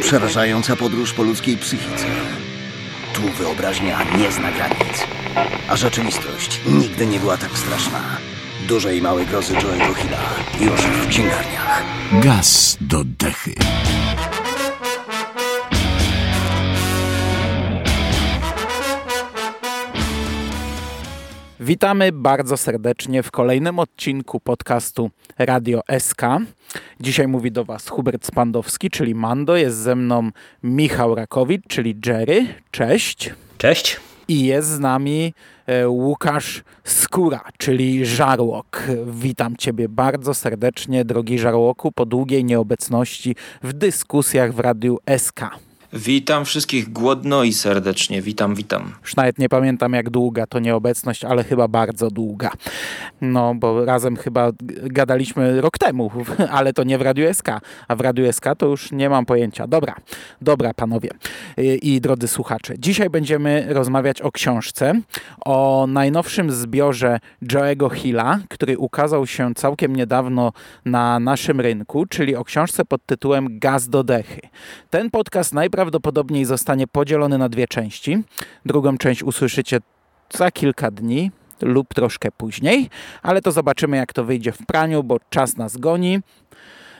Przerażająca podróż po ludzkiej psychice. Tu wyobraźnia nie zna granic. A rzeczywistość nigdy nie była tak straszna. Duże i małe grozy Joe'ego Hilla już w księgarniach. Gaz do dechy. Witamy bardzo serdecznie w kolejnym odcinku podcastu Radio SK. Dzisiaj mówi do Was Hubert Spandowski, czyli Mando. Jest ze mną Michał Rakowicz, czyli Jerry. Cześć. Cześć. I jest z nami e, Łukasz Skóra, czyli Żarłok. Witam Ciebie bardzo serdecznie, drogi Żarłoku, po długiej nieobecności w dyskusjach w Radiu SK. Witam wszystkich głodno i serdecznie. Witam, witam. Już nawet nie pamiętam jak długa to nieobecność, ale chyba bardzo długa. No, bo razem chyba gadaliśmy rok temu, ale to nie w Radiu SK, a w Radiu SK to już nie mam pojęcia. Dobra, dobra panowie i, drodzy słuchacze. Dzisiaj będziemy rozmawiać o książce, o najnowszym zbiorze Joe'ego Hilla, który ukazał się całkiem niedawno na naszym rynku, czyli o książce pod tytułem Gaz do dechy. Ten podcast najprawdopodobniej najprawdopodobniej zostanie podzielony na dwie części. Drugą część usłyszycie za kilka dni lub troszkę później, ale to zobaczymy jak to wyjdzie w praniu, bo czas nas goni.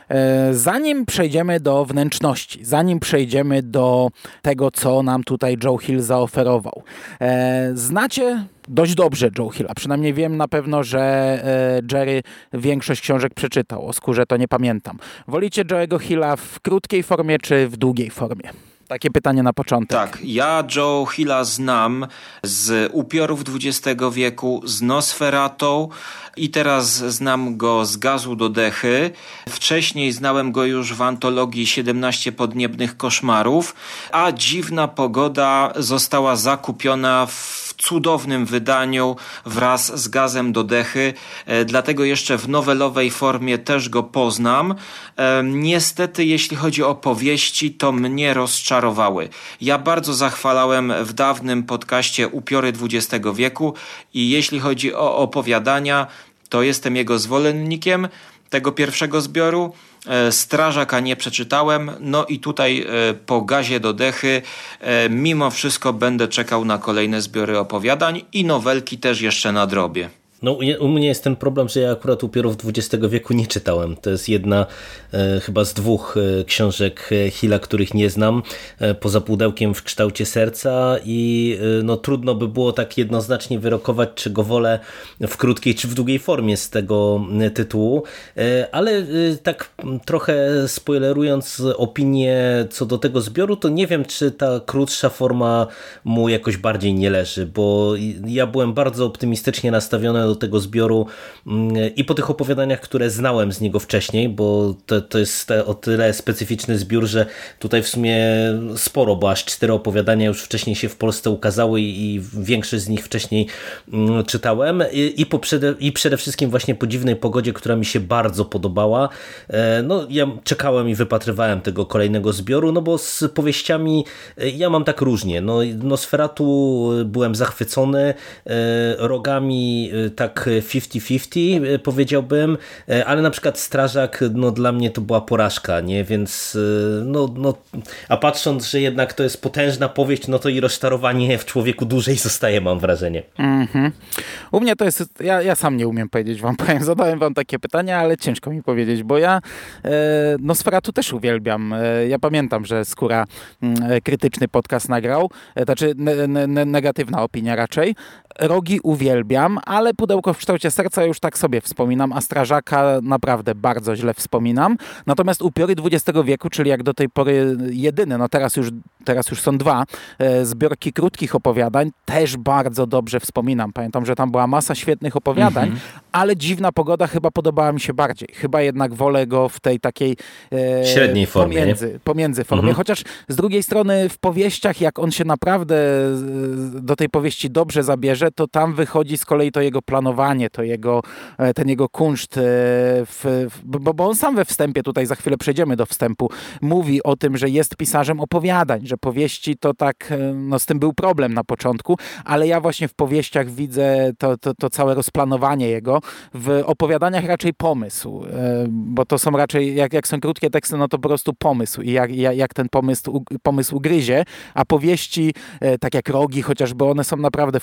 E, zanim przejdziemy do wnętrzności, zanim przejdziemy do tego, co nam tutaj Joe Hill zaoferował. E, znacie dość dobrze Joe Hilla, przynajmniej wiem na pewno, że e, Jerry większość książek przeczytał. O skórze to nie pamiętam. Wolicie Joe'ego Hilla w krótkiej formie czy w długiej formie? Takie pytanie na początek. Tak, ja Joe Hilla znam z upiorów XX wieku, z Nosferatą i teraz znam go z gazu do dechy. Wcześniej znałem go już w antologii 17 podniebnych koszmarów, a dziwna pogoda została zakupiona w cudownym wydaniu wraz z gazem do dechy, e, dlatego jeszcze w nowelowej formie też go poznam. E, niestety, jeśli chodzi o powieści, to mnie rozczarowały. Ja bardzo zachwalałem w dawnym podcaście Upiory XX wieku i jeśli chodzi o opowiadania, to jestem jego zwolennikiem tego pierwszego zbioru. E, Strażaka nie przeczytałem, no i tutaj e, po gazie do dechy e, mimo wszystko będę czekał na kolejne zbiory opowiadań i nowelki też jeszcze na drobie. No, u mnie jest ten problem, że ja akurat upiorów XX wieku nie czytałem. To jest jedna e, chyba z dwóch e, książek Hilla, których nie znam, e, poza pudełkiem w kształcie serca i e, no, trudno by było tak jednoznacznie wyrokować, czy go wolę w krótkiej czy w długiej formie z tego e, tytułu, e, ale tak trochę spoilerując opinię co do tego zbioru, to nie wiem, czy ta krótsza forma mu jakoś bardziej nie leży, bo ja byłem bardzo optymistycznie nastawiony do tego zbioru mm, i po tych opowiadaniach, które znałem z niego wcześniej, bo to, to jest o tyle specyficzny zbiór, że tutaj w sumie sporo, bo aż cztery opowiadania już wcześniej się w Polsce ukazały i większość z nich wcześniej mm, czytałem i, po przede, i przede wszystkim właśnie po dziwnej pogodzie, która mi się bardzo podobała. E, no ja czekałem i wypatrywałem tego kolejnego zbioru, no bo z powieściami e, ja mam tak różnie. No, Nosferatu byłem zachwycony, e, rogami tak 50-50 e, powiedziałbym, e, ale na przykład Strażak no dla mnie to była porażka, nie? Więc e, no, no a patrząc, że jednak to jest potężna powieść, no to i rozczarowanie w człowieku dłużej zostaje, mam wrażenie. Mm -hmm. U mnie to jest, ja, ja sam nie umiem powiedzieć wam, powiem, zadałem wam takie pytania, ale ciężko mi powiedzieć, bo ja e, Nosferatu też uwielbiam. E, ja pamiętam, że Skóra e, krytyczny podcast nagrał, e, znaczy ne, ne, negatywna opinia raczej. Rogi uwielbiam, ale pudełko w kształcie serca już tak sobie wspominam, a strażaka naprawdę bardzo źle wspominam. Natomiast upiory XX wieku, czyli jak do tej pory jedyne, no teraz już, teraz już są dwa, e, zbiorki krótkich opowiadań, też bardzo dobrze wspominam. Pamiętam, że tam była masa świetnych opowiadań, mm -hmm. ale dziwna pogoda chyba podobała mi się bardziej. Chyba jednak wolę go w tej takiej e, średniej formie. Pomiędzy, pomiędzy formie. Mm -hmm. Chociaż z drugiej strony w powieściach, jak on się naprawdę do tej powieści dobrze zabierze, to tam wychodzi z kolei to jego rozplanowanie, to jego, e, ten jego kunszt, e, w, bo, bo on sam we wstępie, tutaj za chwilę przejdziemy do wstępu, mówi o tym, że jest pisarzem opowiadań, że powieści to tak, e, no z tym był problem na początku, ale ja właśnie w powieściach widzę to, to, to całe rozplanowanie jego, w opowiadaniach raczej pomysł, bo to są raczej, jak, jak są krótkie teksty, no to po prostu pomysł i jak, jak, jak ten pomysł, pomysł gryzie, a powieści, tak jak Rogi chociażby, one są naprawdę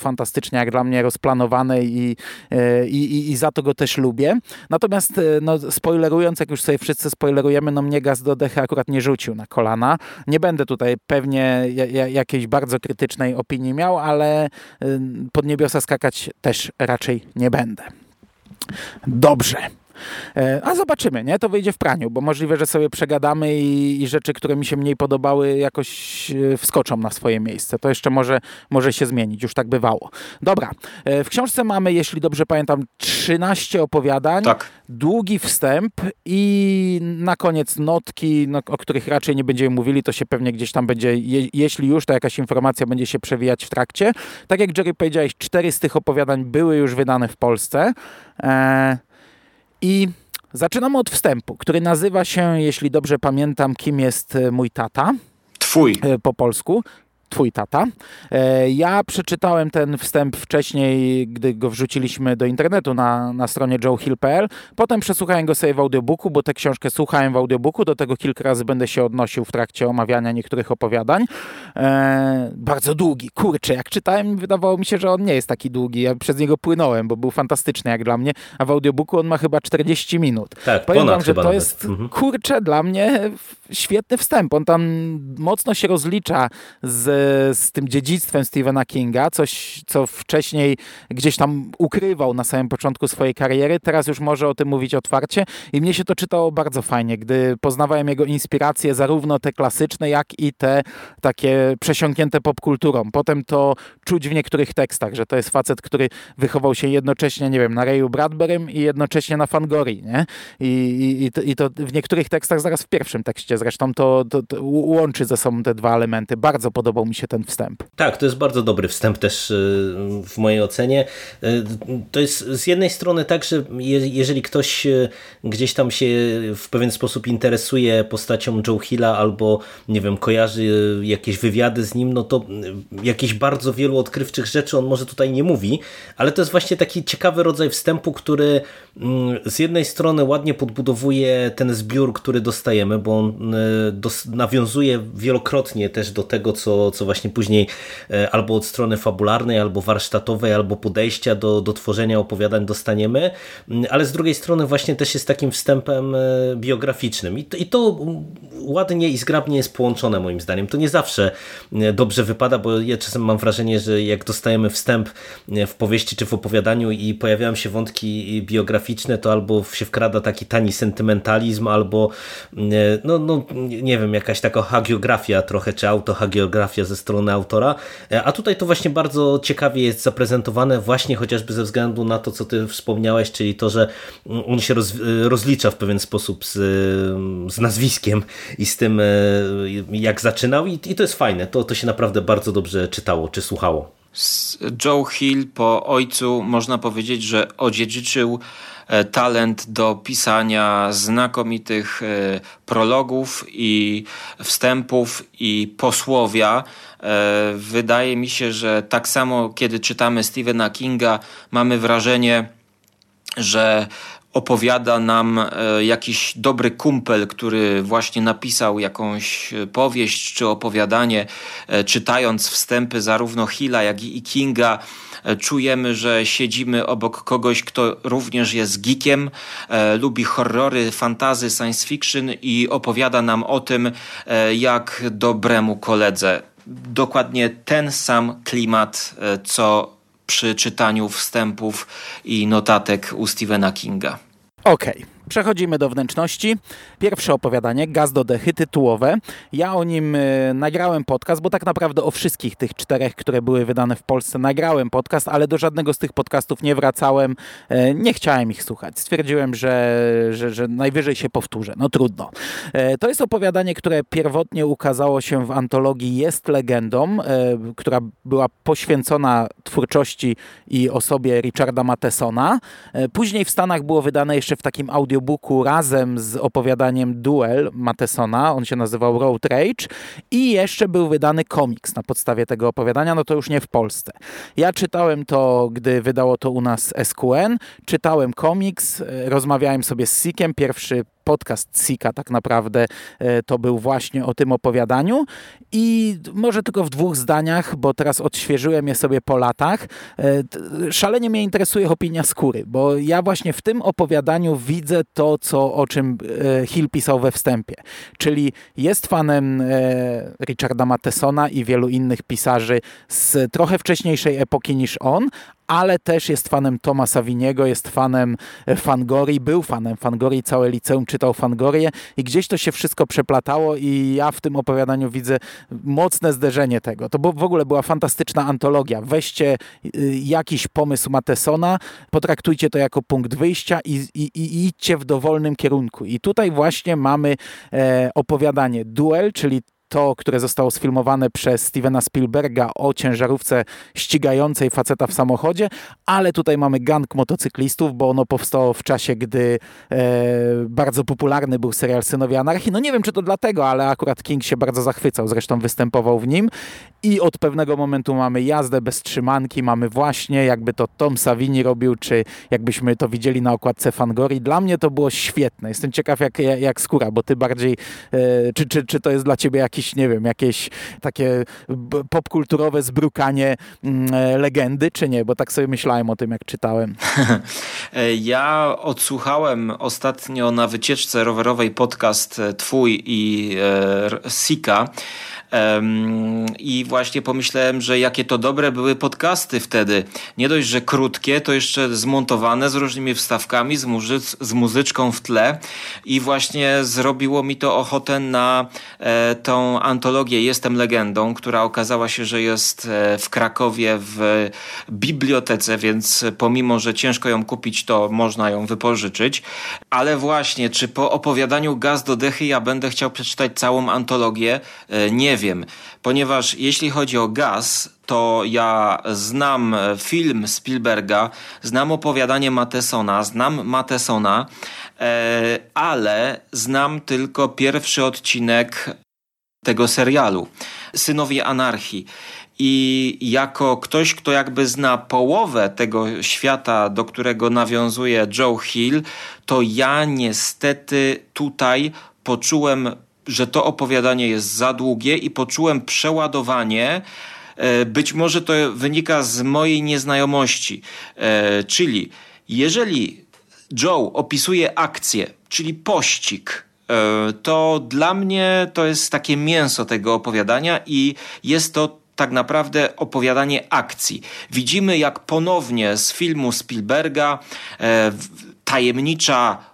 jak dla mnie rozplanowane i, i, i, i za to go też lubię. Natomiast no, spoilerując, jak już sobie wszyscy spoilerujemy, no mnie Gaz do Dechy akurat nie rzucił na kolana. Nie będę tutaj pewnie jakiejś bardzo krytycznej opinii miał, ale pod niebiosa skakać też raczej nie będę. Dobrze. E, a zobaczymy, nie? To wyjdzie w praniu, bo możliwe, że sobie przegadamy i, i, rzeczy, które mi się mniej podobały, jakoś e, wskoczą na swoje miejsce. To jeszcze może, może się zmienić, już tak bywało. Dobra, e, w książce mamy, jeśli dobrze pamiętam, 13 opowiadań, tak. długi wstęp i na koniec notki, no, o których raczej nie będziemy mówili, to się pewnie gdzieś tam będzie, je, jeśli już, to jakaś informacja będzie się przewijać w trakcie. Tak jak Jerry powiedziałeś, cztery z tych opowiadań były już wydane w Polsce. Eee, i zaczynamy od wstępu, który nazywa się, jeśli dobrze pamiętam, kim jest e, mój tata. Twój. E, po polsku twój tata. E, ja przeczytałem ten wstęp wcześniej, gdy go wrzuciliśmy do internetu na, na stronie joehill.pl. Potem przesłuchałem go sobie w audiobooku, bo tę książkę słuchałem w audiobooku. Do tego kilka razy będę się odnosił w trakcie omawiania niektórych opowiadań. E, bardzo długi. Kurczę, jak czytałem, wydawało mi się, że on nie jest taki długi. Ja przez niego płynąłem, bo był fantastyczny jak dla mnie, a w audiobooku on ma chyba 40 minut. Tak, Powiem wam, że to nawet. jest, mhm. kurczę, dla mnie świetny wstęp. On tam mocno się rozlicza z z tym dziedzictwem Stephena Kinga, coś, co wcześniej gdzieś tam ukrywał na samym początku swojej kariery, teraz już może o tym mówić otwarcie i mnie się to czytało bardzo fajnie, gdy poznawałem jego inspiracje, zarówno te klasyczne, jak i te takie przesiąknięte popkulturą. Potem to czuć w niektórych tekstach, że to jest facet, który wychował się jednocześnie, nie wiem, na Rayu Bradburym i jednocześnie na Fangorii, nie? I, i, i, to, I, to, w niektórych tekstach, zaraz w pierwszym tekście zresztą, to, to, to łączy ze sobą te dwa elementy. Bardzo podobał mi się ten wstęp. Tak, to jest bardzo dobry wstęp też y, w mojej ocenie. Y, to jest z jednej strony tak, że jeżeli ktoś y, gdzieś tam się w pewien sposób interesuje postacią Joe Hilla albo nie wiem, kojarzy jakieś wywiady z nim, no to jakichś bardzo wielu odkrywczych rzeczy on może tutaj nie mówi, ale to jest właśnie taki ciekawy rodzaj wstępu, który z jednej strony ładnie podbudowuje ten zbiór, który dostajemy, bo on nawiązuje wielokrotnie też do tego, co, co właśnie później e, albo od strony fabularnej, albo warsztatowej, albo podejścia do, do tworzenia opowiadań dostaniemy, mm, ale z drugiej strony właśnie też jest takim wstępem e, biograficznym i to, i to ładnie i zgrabnie jest połączone moim zdaniem. To nie zawsze e, dobrze wypada, bo ja czasem mam wrażenie, że jak dostajemy wstęp w powieści czy w opowiadaniu i pojawiają się wątki biograficzne, to albo się wkrada taki tani sentymentalizm, albo no, no nie wiem, jakaś taka hagiografia trochę, czy autohagiografia ze strony autora, e, a tutaj to właśnie bardzo ciekawie jest zaprezentowane właśnie chociażby ze względu na to, co ty wspomniałeś, czyli to, że on się roz, rozlicza w pewien sposób z, z nazwiskiem i z tym, e, jak zaczynał. I, i to jest fajne, to, to się naprawdę bardzo dobrze czytało czy słuchało. Joe Hill po ojcu można powiedzieć, że odziedziczył e, talent do pisania znakomitych prologów i wstępów i posłowia. E, wydaje mi się, że tak samo kiedy czytamy Stephena Kinga, mamy wrażenie, że opowiada nam e, jakiś dobry kumpel, który właśnie napisał jakąś powieść czy opowiadanie, e, czytając wstępy zarówno Hilla, jak i Kinga. Czujemy, że siedzimy obok kogoś, kto również jest geekiem, lubi horrory, fantazy, science fiction i opowiada nam o tym, jak dobremu koledze. Dokładnie ten sam klimat, e, co przy czytaniu wstępów i notatek u Stephena Kinga. Okej, okay. Przechodzimy do wnętrzności. Pierwsze opowiadanie, Gaz do dechy, tytułowe. Ja o nim y, nagrałem podcast, bo tak naprawdę o wszystkich tych czterech, które były wydane w Polsce, nagrałem podcast, ale do żadnego z tych podcastów nie wracałem. Y, nie chciałem ich słuchać. Stwierdziłem, że, że, że najwyżej się powtórzę. No trudno. Y, to jest opowiadanie, które pierwotnie ukazało się w antologii Jest legendą, która była poświęcona twórczości i osobie Richarda Mattesona. Później w Stanach było wydane jeszcze w takim audio audiobooku razem z opowiadaniem Duel Matesona, on się nazywał Road Rage i jeszcze był wydany komiks na podstawie tego opowiadania, no to już nie w Polsce. Ja czytałem to, gdy wydało to u nas SQN, czytałem komiks, rozmawiałem sobie z Sikiem, pierwszy podcast Sika tak naprawdę e, to był właśnie o tym opowiadaniu i może tylko w dwóch zdaniach, bo teraz odświeżyłem je sobie po latach. E, szalenie mnie interesuje opinia skóry, bo ja właśnie w tym opowiadaniu widzę to, co, o czym e, Hill pisał we wstępie, czyli jest fanem Richarda Mattesona i wielu innych pisarzy z trochę wcześniejszej epoki niż on, ale też jest fanem Toma Saviniego, jest fanem e, Fangori, był fanem Fangori, całe liceum czytał Fangorię i gdzieś to się wszystko przeplatało i ja w tym opowiadaniu widzę mocne zderzenie tego. To w ogóle była fantastyczna antologia. Weźcie y, jakiś pomysł Matesona, potraktujcie to jako punkt wyjścia i, i, i idźcie w dowolnym kierunku. I tutaj właśnie mamy e, opowiadanie Duel, czyli to, które zostało sfilmowane przez Stevena Spielberga o ciężarówce ścigającej faceta w samochodzie, ale tutaj mamy gang motocyklistów, bo ono powstało w czasie, gdy e, bardzo popularny był serial Synowie Anarchii. No nie wiem, czy to dlatego, ale akurat King się bardzo zachwycał, zresztą występował w nim i od pewnego momentu mamy jazdę bez trzymanki, mamy właśnie jakby to Tom Savini robił, czy jakbyśmy to widzieli na okładce Fangori. Dla mnie to było świetne. Jestem ciekaw jak, jak skóra, bo ty bardziej, e, czy, czy, czy to jest dla ciebie jakiś nie wiem, jakieś takie popkulturowe zbrukanie mm, e, legendy, czy nie? Bo tak sobie myślałem o tym, jak czytałem. Ja odsłuchałem ostatnio na wycieczce rowerowej podcast e, twój i e, Sika i właśnie pomyślałem, że jakie to dobre były podcasty wtedy. Nie dość, że krótkie, to jeszcze zmontowane z różnymi wstawkami, z, z muzyczką w tle. I właśnie zrobiło mi to ochotę na e, tą antologię Jestem Legendą, która okazała się, że jest e, w Krakowie w bibliotece, więc pomimo, że ciężko ją kupić, to można ją wypożyczyć. Ale właśnie, czy po opowiadaniu Gaz do Dechy ja będę chciał przeczytać całą antologię? E, nie wiem, ponieważ jeśli chodzi o gaz, to ja znam film Spielberga, znam opowiadanie Matesona, znam Matesona, e, ale znam tylko pierwszy odcinek tego serialu Synowie Anarchii. I jako ktoś, kto jakby zna połowę tego świata, do którego nawiązuje Joe Hill, to ja niestety tutaj poczułem że to opowiadanie jest za długie i poczułem przeładowanie. E, być może to wynika z mojej nieznajomości. E, czyli jeżeli Joe opisuje akcję, czyli pościg, e, to dla mnie to jest takie mięso tego opowiadania i jest to tak naprawdę opowiadanie akcji. Widzimy, jak ponownie z filmu Spielberga tajemnicza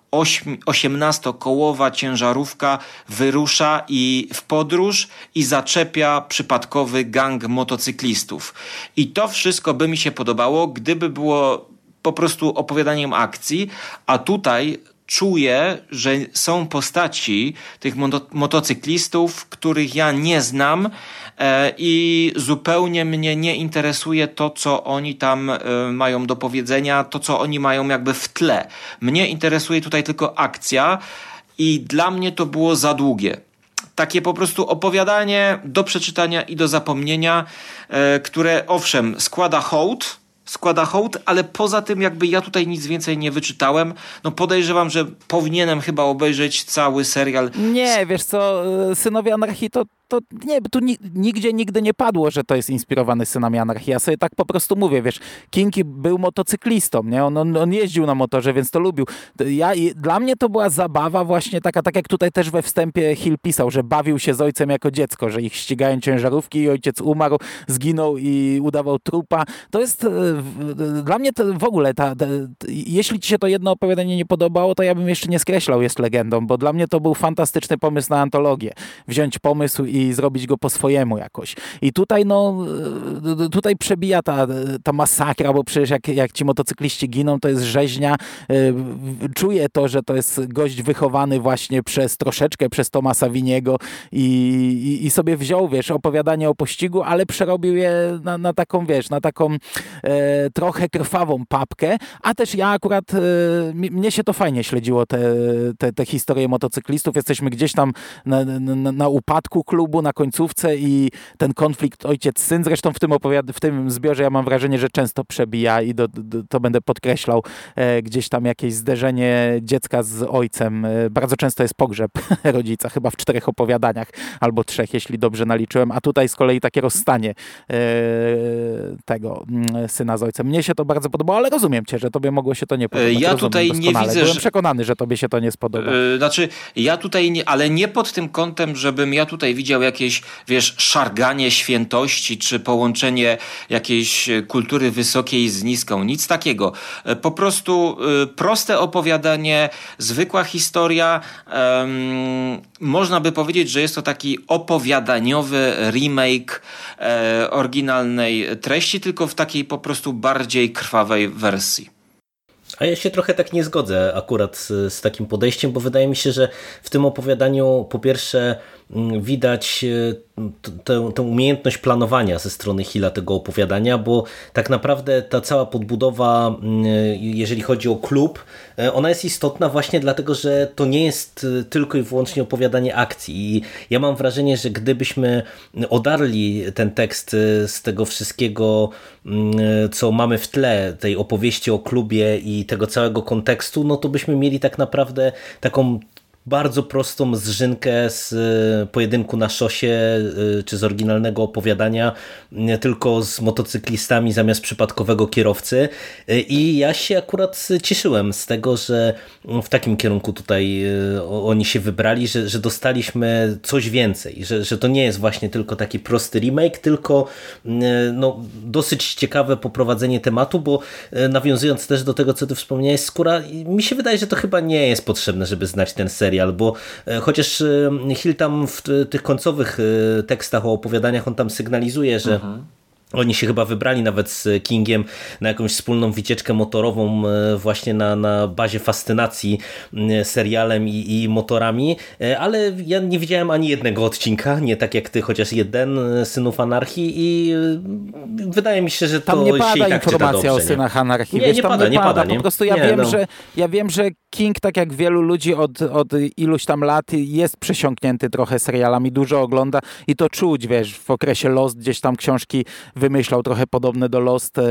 osiemnastokołowa ciężarówka wyrusza i w podróż i zaczepia przypadkowy gang motocyklistów. I to wszystko by mi się podobało, gdyby było po prostu opowiadaniem akcji, a tutaj czuję, że są postaci tych motocyklistów, których ja nie znam e, i zupełnie mnie nie interesuje to, co oni tam e, mają do powiedzenia, to, co oni mają jakby w tle. Mnie interesuje tutaj tylko akcja i dla mnie to było za długie takie po prostu opowiadanie do przeczytania i do zapomnienia, e, które owszem składa hołd, składa hołd, ale poza tym jakby ja tutaj nic więcej nie wyczytałem. No podejrzewam, że powinienem chyba obejrzeć cały serial. Nie, wiesz co, Synowie Anarchii to to nie, tu nigdzie nigdy nie padło, że to jest inspirowany synami anarchii. Ja sobie tak po prostu mówię, wiesz, King był motocyklistą, nie? On, on, on jeździł na motorze, więc to lubił. Ja, dla mnie to była zabawa właśnie taka, tak jak tutaj też we wstępie Hill pisał, że bawił się z ojcem jako dziecko, że ich ścigają ciężarówki i ojciec umarł, zginął i udawał trupa. To jest e, dla mnie to w ogóle, ta, ta, jeśli ci się to jedno opowiadanie nie podobało, to ja bym jeszcze nie skreślał Jest legendą, bo dla mnie to był fantastyczny pomysł na antologię. Wziąć pomysł i zrobić go po swojemu jakoś. I tutaj no, e, tutaj przebija ta, ta masakra, bo przecież jak, jak ci motocykliści giną, to jest rzeźnia. E, czuję to, że to jest gość wychowany właśnie przez troszeczkę przez Tomasa Winiego i, i, i sobie wziął, wiesz, opowiadanie o pościgu, ale przerobił je na, na taką, wiesz, na taką e, trochę krwawą papkę, a też ja akurat, e, mnie się to fajnie śledziło, te, te, te historie motocyklistów. Jesteśmy gdzieś tam na, na, na upadku klubu, na końcówce i ten konflikt ojciec-syn, zresztą w tym, opowiad- w tym zbiorze ja mam wrażenie, że często przebija i do, do, to będę podkreślał e, gdzieś tam jakieś zderzenie dziecka z ojcem. E, bardzo często jest pogrzeb rodzica, chyba w czterech opowiadaniach albo trzech, jeśli dobrze naliczyłem, a tutaj z kolei takie rozstanie e, tego mm, syna z ojcem. Mnie się to bardzo podobało, ale rozumiem cię, że tobie mogło się to nie podobać. Ja tutaj nie widzę, Byłem że... przekonany, że tobie się to nie spodoba. Znaczy, ja tutaj nie, ale nie pod tym kątem, żebym ja tutaj widział jakieś, wiesz, szarganie świętości, czy połączenie jakiejś kultury wysokiej z niską. Nic takiego. Po prostu proste opowiadanie, zwykła historia. Można by powiedzieć, że jest to taki opowiadaniowy remake e, oryginalnej treści, tylko w takiej po prostu bardziej krwawej wersji. A ja się trochę tak nie zgodzę akurat z, z, takim podejściem, bo wydaje mi się, że w tym opowiadaniu po pierwsze widać tę, tę umiejętność planowania ze strony Hilla tego opowiadania, bo tak naprawdę ta cała podbudowa, mm, jeżeli chodzi o klub, e, ona jest istotna właśnie dlatego, że to nie jest e, tylko i wyłącznie opowiadanie akcji. I ja mam wrażenie, że gdybyśmy odarli ten tekst e, z tego wszystkiego, mm, co mamy w tle, tej opowieści o klubie i tego całego kontekstu, no to byśmy mieli tak naprawdę taką bardzo prostą zżynkę z e, pojedynku na szosie, e, czy z oryginalnego opowiadania, tylko z motocyklistami zamiast przypadkowego kierowcy. E, I ja się akurat cieszyłem z tego, że w takim kierunku tutaj oni się wybrali, że, że dostaliśmy coś więcej, że, że to nie jest właśnie tylko taki prosty remake, tylko no, dosyć ciekawe poprowadzenie tematu, bo nawiązując też do tego, co ty wspomniałeś, Skóra, mi się wydaje, że to chyba nie jest potrzebne, żeby znać ten serial serial, bo e, chociaż e, Hill tam w tych końcowych e, tekstach o opowiadaniach on tam sygnalizuje, że mhm oni się chyba wybrali nawet z Kingiem na jakąś wspólną wycieczkę motorową e, właśnie na, na bazie fascynacji serialem i, i, motorami, e, ale ja nie widziałem ani jednego odcinka, nie tak jak ty, chociaż jeden e, Synów Anarchii i wydaje mi się, że to tam nie pada się i tak informacja dobrze, o Synach Anarchii. Nie, Wiesz, nie, pada, nie, nie pada, Po prostu ja nie, wiem, no. że ja wiem, że King, tak jak wielu ludzi od, od iluś tam lat jest przesiąknięty trochę serialami, dużo ogląda i to czuć, wiesz, w okresie Lost gdzieś tam książki wymyślał trochę podobne do Lost e,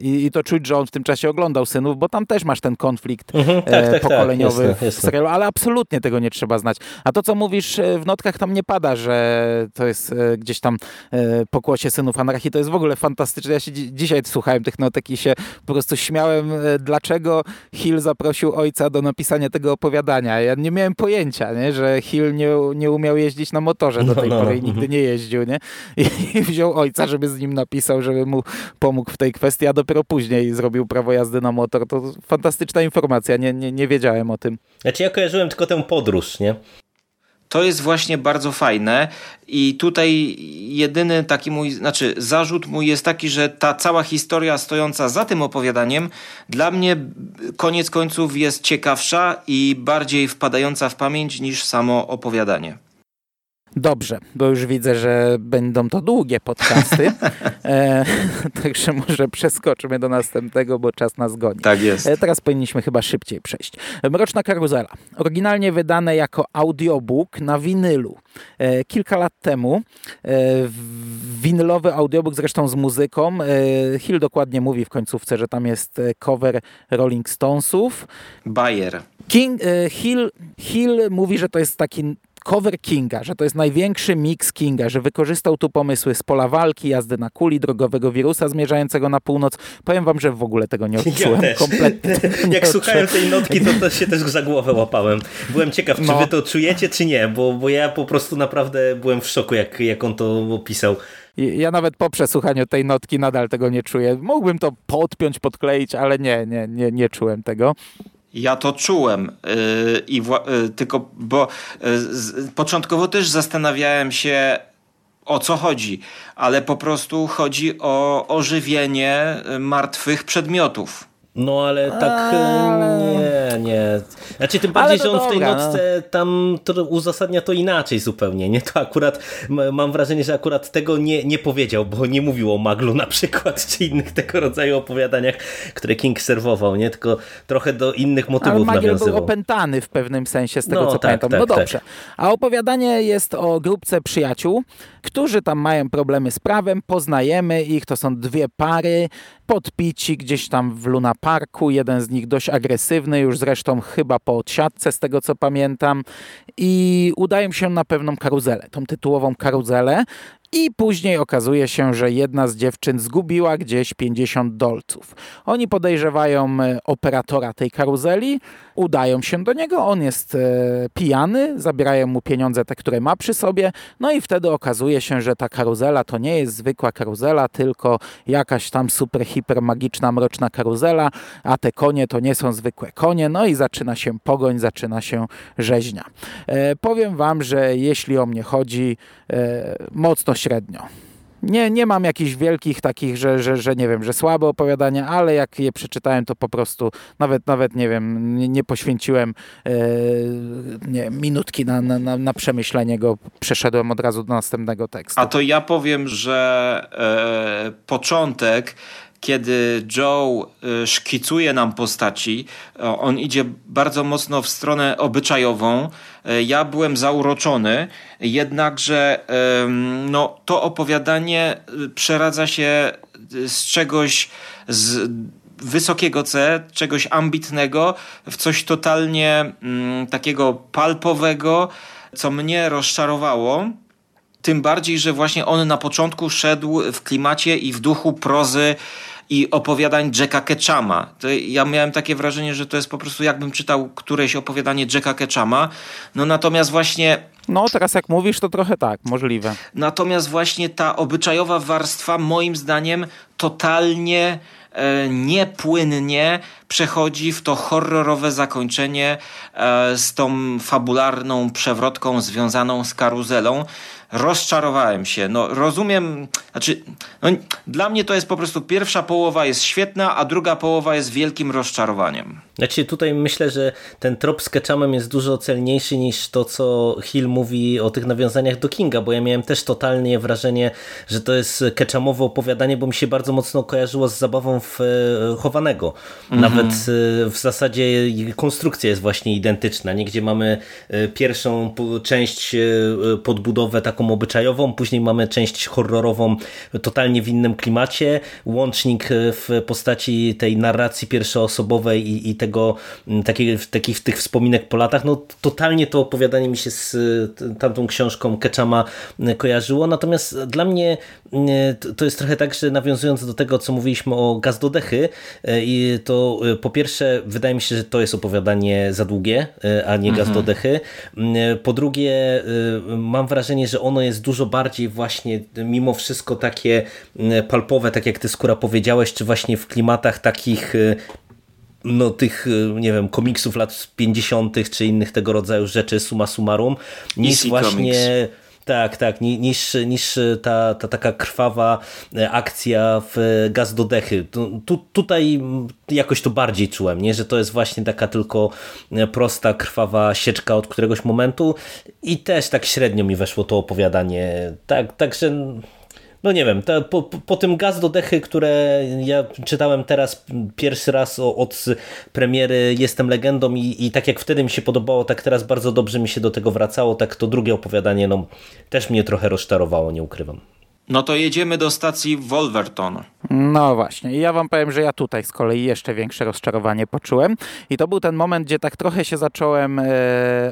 i, i, to czuć, że on w tym czasie oglądał Synów, bo tam też masz ten konflikt mhm, tak, tak, tak, pokoleniowy tak, w serialu, ale absolutnie tego nie trzeba znać. A to, co mówisz e, w notkach, tam nie pada, że to jest e, gdzieś tam pokłosie Synów Anarchii, to jest w ogóle fantastyczne. Ja się dzisiaj słuchałem tych notek i się po prostu śmiałem, dlaczego Hill zaprosił ojca do napisania tego opowiadania. Ja nie miałem pojęcia, nie? że Hill nie, nie umiał jeździć na motorze do tej no, no. pory i nigdy nie jeździł. Nie? I, I wziął ojca, żeby z nim napisać napisał, żeby mu pomógł w tej kwestii, a dopiero później zrobił prawo jazdy na motor. To fantastyczna informacja, nie, nie, nie wiedziałem o tym. Znaczy ja kojarzyłem tylko tę podróż, nie? To jest właśnie bardzo fajne i tutaj jedyny taki mój, znaczy zarzut mój jest taki, że ta cała historia stojąca za tym opowiadaniem dla mnie koniec końców jest ciekawsza i bardziej wpadająca w pamięć niż samo opowiadanie. Dobrze, bo już widzę, że będą to długie podcasty, e, także może przeskoczymy do następnego, bo czas nas goni. Tak jest. E, teraz powinniśmy chyba szybciej przejść. Mroczna karuzela. Oryginalnie wydane jako audiobook na winylu. E, kilka lat temu e, winylowy audiobook zresztą z muzyką. E, Hill dokładnie mówi w końcówce, że tam jest e, cover Rolling Stonesów. Bayer. King, Hill, Hill mówi, że to jest taki cover Kinga, że to jest największy mix Kinga, że wykorzystał tu pomysły z pola walki, jazdy na kuli, drogowego wirusa zmierzającego na północ. Powiem wam, że w ogóle tego nie odczułem. Ja kompletnie. Jak słuchałem tej notki, to, to się też za głowę łapałem. Byłem ciekaw, czy no. wy to czujecie, czy nie, bo, bo ja po prostu naprawdę byłem w szoku, jak, jak on to opisał. Ja nawet po przesłuchaniu tej notki nadal tego nie czuję. Mógłbym to podpiąć, podkleić, ale nie, nie, nie, nie czułem tego. Ja to czułem yy, i yy, tylko, bo yy, początkowo też zastanawiałem się, o co chodzi, ale po prostu chodzi o ożywienie martwych przedmiotów. No ale tak nie, nie. Znaczy tym bardziej, że on w tej no. nocce no. tam uzasadnia to inaczej zupełnie. Nie, to akurat mam wrażenie, że akurat tego nie, nie powiedział, bo nie mówił o Maglu na przykład, czy innych tego rodzaju opowiadaniach, które King serwował, nie? Tylko trochę do innych motywów Ale Magiel nawiązywał. był opętany w pewnym sensie, z tego no, co tak, pamiętam. Tak, no tak. dobrze. Tak. A opowiadanie jest o grupce przyjaciół, którzy tam mają problemy z prawem, poznajemy ich, to są dwie pary, podpici gdzieś tam w Luna Parku, jeden z nich dość agresywny, już zresztą chyba po odsiadce z tego co pamiętam. I udają się na pewną karuzelę, tą tytułową karuzelę i później okazuje się, że jedna z dziewczyn zgubiła gdzieś 50 dolców. Oni podejrzewają e, operatora tej karuzeli, udają się do niego, on jest e, pijany, zabierają mu pieniądze te, które ma przy sobie, no i wtedy okazuje się, że ta karuzela to nie jest zwykła karuzela, tylko jakaś tam super, hiper magiczna, mroczna karuzela, a te konie to nie są zwykłe konie, no i zaczyna się pogoń, zaczyna się rzeźnia. E, powiem wam, że jeśli o mnie chodzi, e, mocno średnio. Nie, nie mam jakichś wielkich takich, że, że, że nie wiem, że słabe opowiadania, ale jak je przeczytałem, to po prostu nawet, nawet nie wiem, nie, nie poświęciłem e, nie, minutki na, na, na przemyślenie go, przeszedłem od razu do następnego tekstu. A to ja powiem, że e, początek kiedy Joe y, szkicuje nam postaci, on idzie bardzo mocno w stronę obyczajową. Y, ja byłem zauroczony, jednakże no, to opowiadanie y, przeradza się z czegoś z wysokiego C, czegoś ambitnego, w coś totalnie mm, takiego palpowego, co mnie rozczarowało. Tym bardziej, że właśnie on na początku szedł w klimacie i w duchu prozy i opowiadań Jacka Ketchama. To ja miałem takie wrażenie, że to jest po prostu jakbym czytał któreś opowiadanie Jacka Ketchama. No natomiast właśnie no, teraz jak mówisz, to trochę tak, możliwe. Natomiast właśnie ta obyczajowa warstwa, moim zdaniem, totalnie e, niepłynnie przechodzi w to horrorowe zakończenie e, z tą fabularną przewrotką związaną z karuzelą rozczarowałem się. No rozumiem, znaczy no, dla mnie to jest po prostu pierwsza połowa jest świetna, a druga połowa jest wielkim rozczarowaniem. Znaczy tutaj myślę, że ten trop z Ketchumem jest dużo celniejszy niż to, co Hill mówi o tych nawiązaniach do Kinga, bo ja miałem też totalnie wrażenie, że to jest Ketchumowe opowiadanie, bo mi się bardzo mocno kojarzyło z zabawą w e, chowanego. Mhm. Nawet e, w zasadzie konstrukcja jest właśnie identyczna. Nie? Gdzie mamy e, pierwszą część podbudowę taką obyczajową, później mamy część horrorową totalnie w innym klimacie, łącznik w postaci tej narracji pierwszoosobowej i, i tego takich, takich tych wspominek po latach, no totalnie to opowiadanie mi się z tamtą książką Ketchama kojarzyło, natomiast dla mnie to jest trochę tak, że nawiązując do tego, co mówiliśmy o gaz do dechy, i to po pierwsze wydaje mi się, że to jest opowiadanie za długie, a nie gaz do mhm. dechy. Po drugie mam wrażenie, że ono jest dużo bardziej właśnie mimo wszystko takie palpowe, tak jak ty skóra powiedziałeś, czy właśnie w klimatach takich no, tych, nie wiem, komiksów lat 50. czy innych tego rodzaju rzeczy, suma summarum, niż właśnie... Comics tak, tak, niż, niż ta, ta taka krwawa e, akcja w gaz do dechy. Tu, tutaj jakoś to bardziej czułem, nie? że to jest właśnie taka tylko e, prosta, krwawa sieczka od któregoś momentu i też tak średnio mi weszło to opowiadanie. Tak, także no nie wiem, po, po tym gaz do dechy, które ja czytałem teraz pierwszy raz od premiery Jestem Legendą i, i tak jak wtedy mi się podobało, tak teraz bardzo dobrze mi się do tego wracało, tak to drugie opowiadanie no, też mnie trochę rozczarowało, nie ukrywam. No to jedziemy do stacji Wolverton. No właśnie. I ja wam powiem, że ja tutaj z kolei jeszcze większe rozczarowanie poczułem. I to był ten moment, gdzie tak trochę się zacząłem e,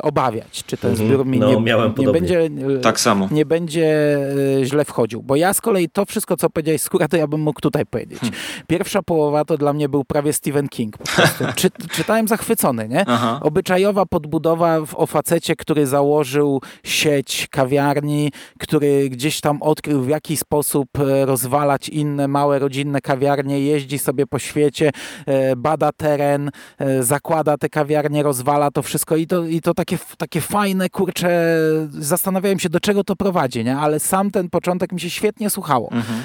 obawiać, czy ten mhm. zbiór mi no, nie, miałem nie będzie e, tak samo. nie będzie e, źle wchodził. Bo ja z kolei to wszystko, co powiedziałeś skóra, to ja bym mógł tutaj powiedzieć. Hmm. Pierwsza połowa to dla mnie był prawie Stephen King. Czy, czytałem zachwycony, nie? Aha. Obyczajowa podbudowa o facecie, który założył sieć kawiarni, który gdzieś tam odkrył w jaki sposób e, rozwalać inne małe rodzinne kawiarnie, jeździ sobie po świecie, e, bada teren, e, zakłada te kawiarnie, rozwala to wszystko i to, i to takie, takie fajne, kurcze, zastanawiałem się, do czego to prowadzi, nie? ale sam ten początek mi się świetnie słuchało. Mhm.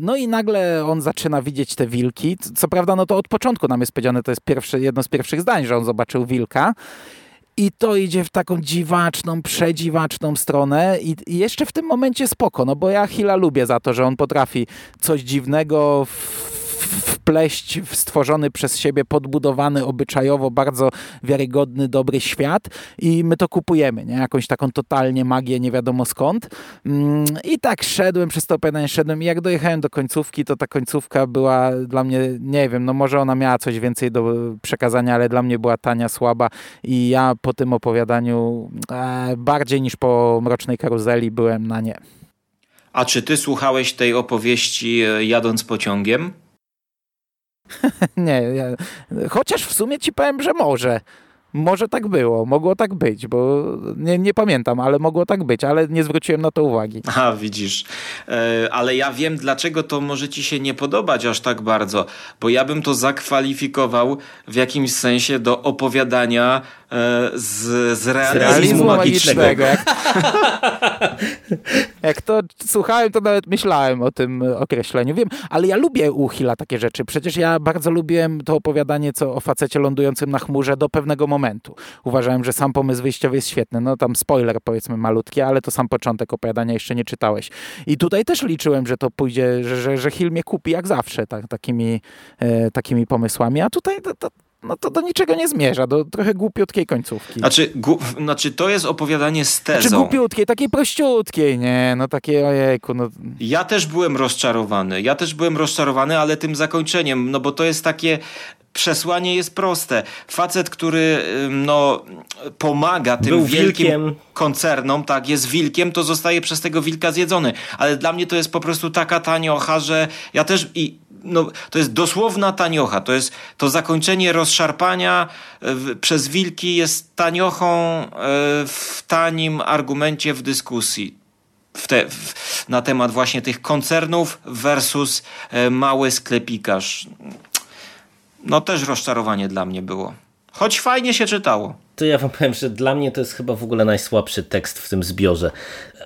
No i nagle on zaczyna widzieć te wilki, co prawda no to od początku nam jest powiedziane, to jest pierwsze, jedno z pierwszych zdań, że on zobaczył wilka, i to idzie w taką dziwaczną, przedziwaczną stronę i, jeszcze w tym momencie spoko, no bo ja Hila lubię za to, że on potrafi coś dziwnego w wpleść w stworzony przez siebie, podbudowany obyczajowo, bardzo wiarygodny, dobry świat i my to kupujemy, nie? Jakąś taką totalnie magię, nie wiadomo skąd. Mm, I tak szedłem przez to opowiadanie, szedłem i jak dojechałem do końcówki, to ta końcówka była dla mnie, nie wiem, no może ona miała coś więcej do przekazania, ale dla mnie była tania, słaba i ja po tym opowiadaniu e, bardziej niż po Mrocznej Karuzeli byłem na nie. A czy ty słuchałeś tej opowieści e, jadąc pociągiem? nie, ja, chociaż w sumie ci powiem, że może. Może tak było, mogło tak być, bo nie, nie, pamiętam, ale mogło tak być, ale nie zwróciłem na to uwagi. A, widzisz. E, ale ja wiem, dlaczego to może ci się nie podobać aż tak bardzo, bo ja bym to zakwalifikował w jakimś sensie do opowiadania z, z realizmu, z realizmu magicznego. magicznego. Jak, to słuchałem, to nawet myślałem o tym określeniu. Wiem, ale ja lubię u Hilla takie rzeczy. Przecież ja bardzo lubiłem to opowiadanie co o facecie lądującym na chmurze do pewnego momentu momentu. Uważałem, że sam pomysł wyjściowy jest świetny. No tam spoiler powiedzmy malutki, ale to sam początek opowiadania jeszcze nie czytałeś. I tutaj też liczyłem, że to pójdzie, że, że, że Hill mnie kupi jak zawsze tak, takimi, e, takimi pomysłami, a tutaj to, to no to do niczego nie zmierza, do trochę głupiutkiej końcówki. Znaczy, gu, znaczy to jest opowiadanie z tezą. Znaczy głupiutkiej, takiej prościutkiej, nie, no takie ojejku. No. Ja też byłem rozczarowany, ja też byłem rozczarowany, ale tym zakończeniem, no bo to jest takie przesłanie jest proste. Facet, który no, pomaga tym Był wielkim wilkiem. koncernom, tak, jest wilkiem, to zostaje przez tego wilka zjedzony. Ale dla mnie to jest po prostu taka taniocha, że ja też i no, to jest dosłowna taniocha. To jest to zakończenie rozszarpania w, przez wilki jest taniochą e, w tanim argumencie w dyskusji. W te, w, na temat właśnie tych koncernów versus e, mały sklepikarz no też rozczarowanie dla mnie było. Choć fajnie się czytało. To ja wam powiem, że dla mnie to jest chyba w ogóle najsłabszy tekst w tym zbiorze.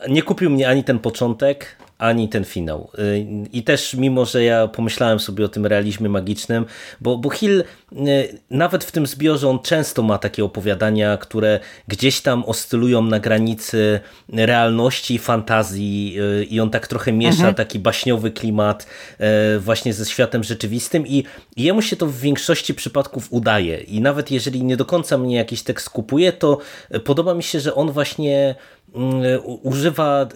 Nie kupił mnie ani ten początek, ani ten finał. Y, I też mimo, że ja pomyślałem sobie o tym realizmie magicznym, bo, bo Hill y, nawet w tym zbiorze on często ma takie opowiadania, które gdzieś tam oscylują na granicy realności i fantazji y, i on tak trochę miesza mhm. taki baśniowy klimat właśnie ze światem rzeczywistym i jemu się to w większości przypadków udaje i nawet jeżeli nie do końca mnie jakiś tekst kupuje, to podoba mi się, że on właśnie używa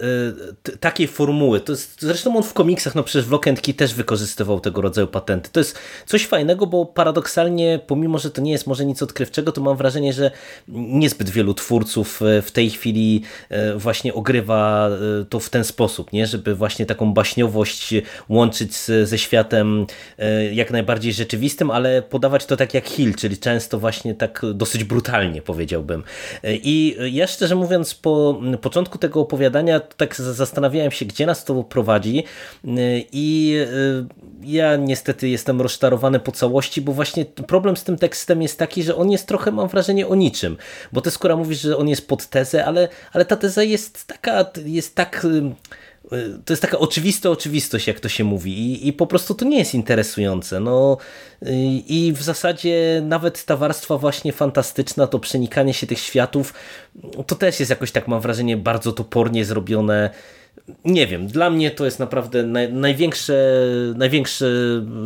e, takiej formuły. To jest, zresztą on w komiksach, no przecież w Lock też wykorzystywał tego rodzaju patenty. To jest coś fajnego, bo paradoksalnie, pomimo, że to nie jest może nic odkrywczego, to mam wrażenie, że niezbyt wielu twórców e, w tej chwili e, właśnie ogrywa to w ten sposób, nie? żeby właśnie taką baśniowość łączyć ze światem jak najbardziej rzeczywistym, ale podawać to tak jak Hill, czyli często właśnie tak dosyć brutalnie powiedziałbym. I ja szczerze mówiąc po początku tego opowiadania tak zastanawiałem się, gdzie nas to prowadzi i y, ja niestety jestem rozczarowany po całości, bo właśnie problem z tym tekstem jest taki, że on jest trochę, mam wrażenie, o niczym. Bo ty skoro mówisz, że on jest pod tezę, ale, ale ta teza jest taka, jest tak to jest taka oczywista oczywistość, jak to się mówi i, i po prostu to nie jest interesujące. No, I w zasadzie nawet ta warstwa właśnie fantastyczna, to przenikanie się tych światów, to też jest jakoś tak mam wrażenie bardzo topornie zrobione. Nie wiem, dla mnie to jest naprawdę naj, największe, największe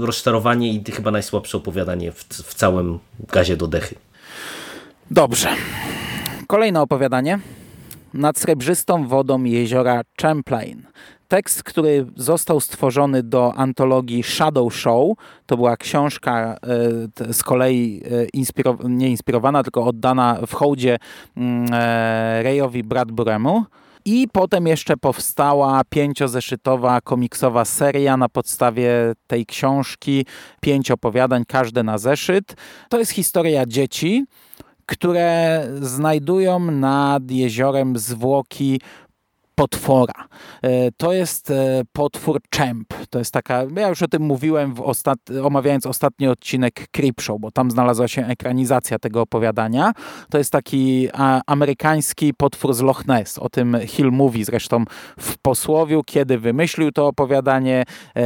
rozczarowanie i chyba najsłabsze opowiadanie w, w całym gazie do dechy. Dobrze. Kolejne opowiadanie nad srebrzystą wodą jeziora Champlain. tekst, który został stworzony do antologii Shadow Show. To była książka z kolei nie inspirowana, tylko oddana w hołdzie mm, Rayowi Bradburemu. I potem jeszcze powstała pięciozeszytowa komiksowa seria na podstawie tej książki, pięć opowiadań, każde na zeszyt. To jest historia dzieci, które znajdują nad jeziorem zwłoki potwora. E, to jest e, potwór Champ. To jest taka, ja już o tym mówiłem ostat, omawiając ostatni odcinek Creepshow, bo tam znalazła się ekranizacja tego opowiadania. To jest taki amerykański potwór z Loch Ness. O tym Hill mówi zresztą w posłowiu, kiedy wymyślił to opowiadanie, e,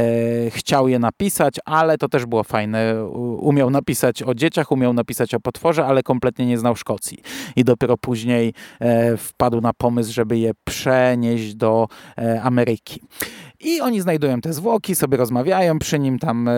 chciał je napisać, ale to też było fajne. Umiał napisać o dzieciach, umiał napisać o potworze, ale kompletnie nie znał Szkocji. I dopiero później e, wpadł na pomysł, żeby je przenieść przenieść do e, Ameryki. I oni znajdują te zwłoki, sobie rozmawiają przy nim, tam e,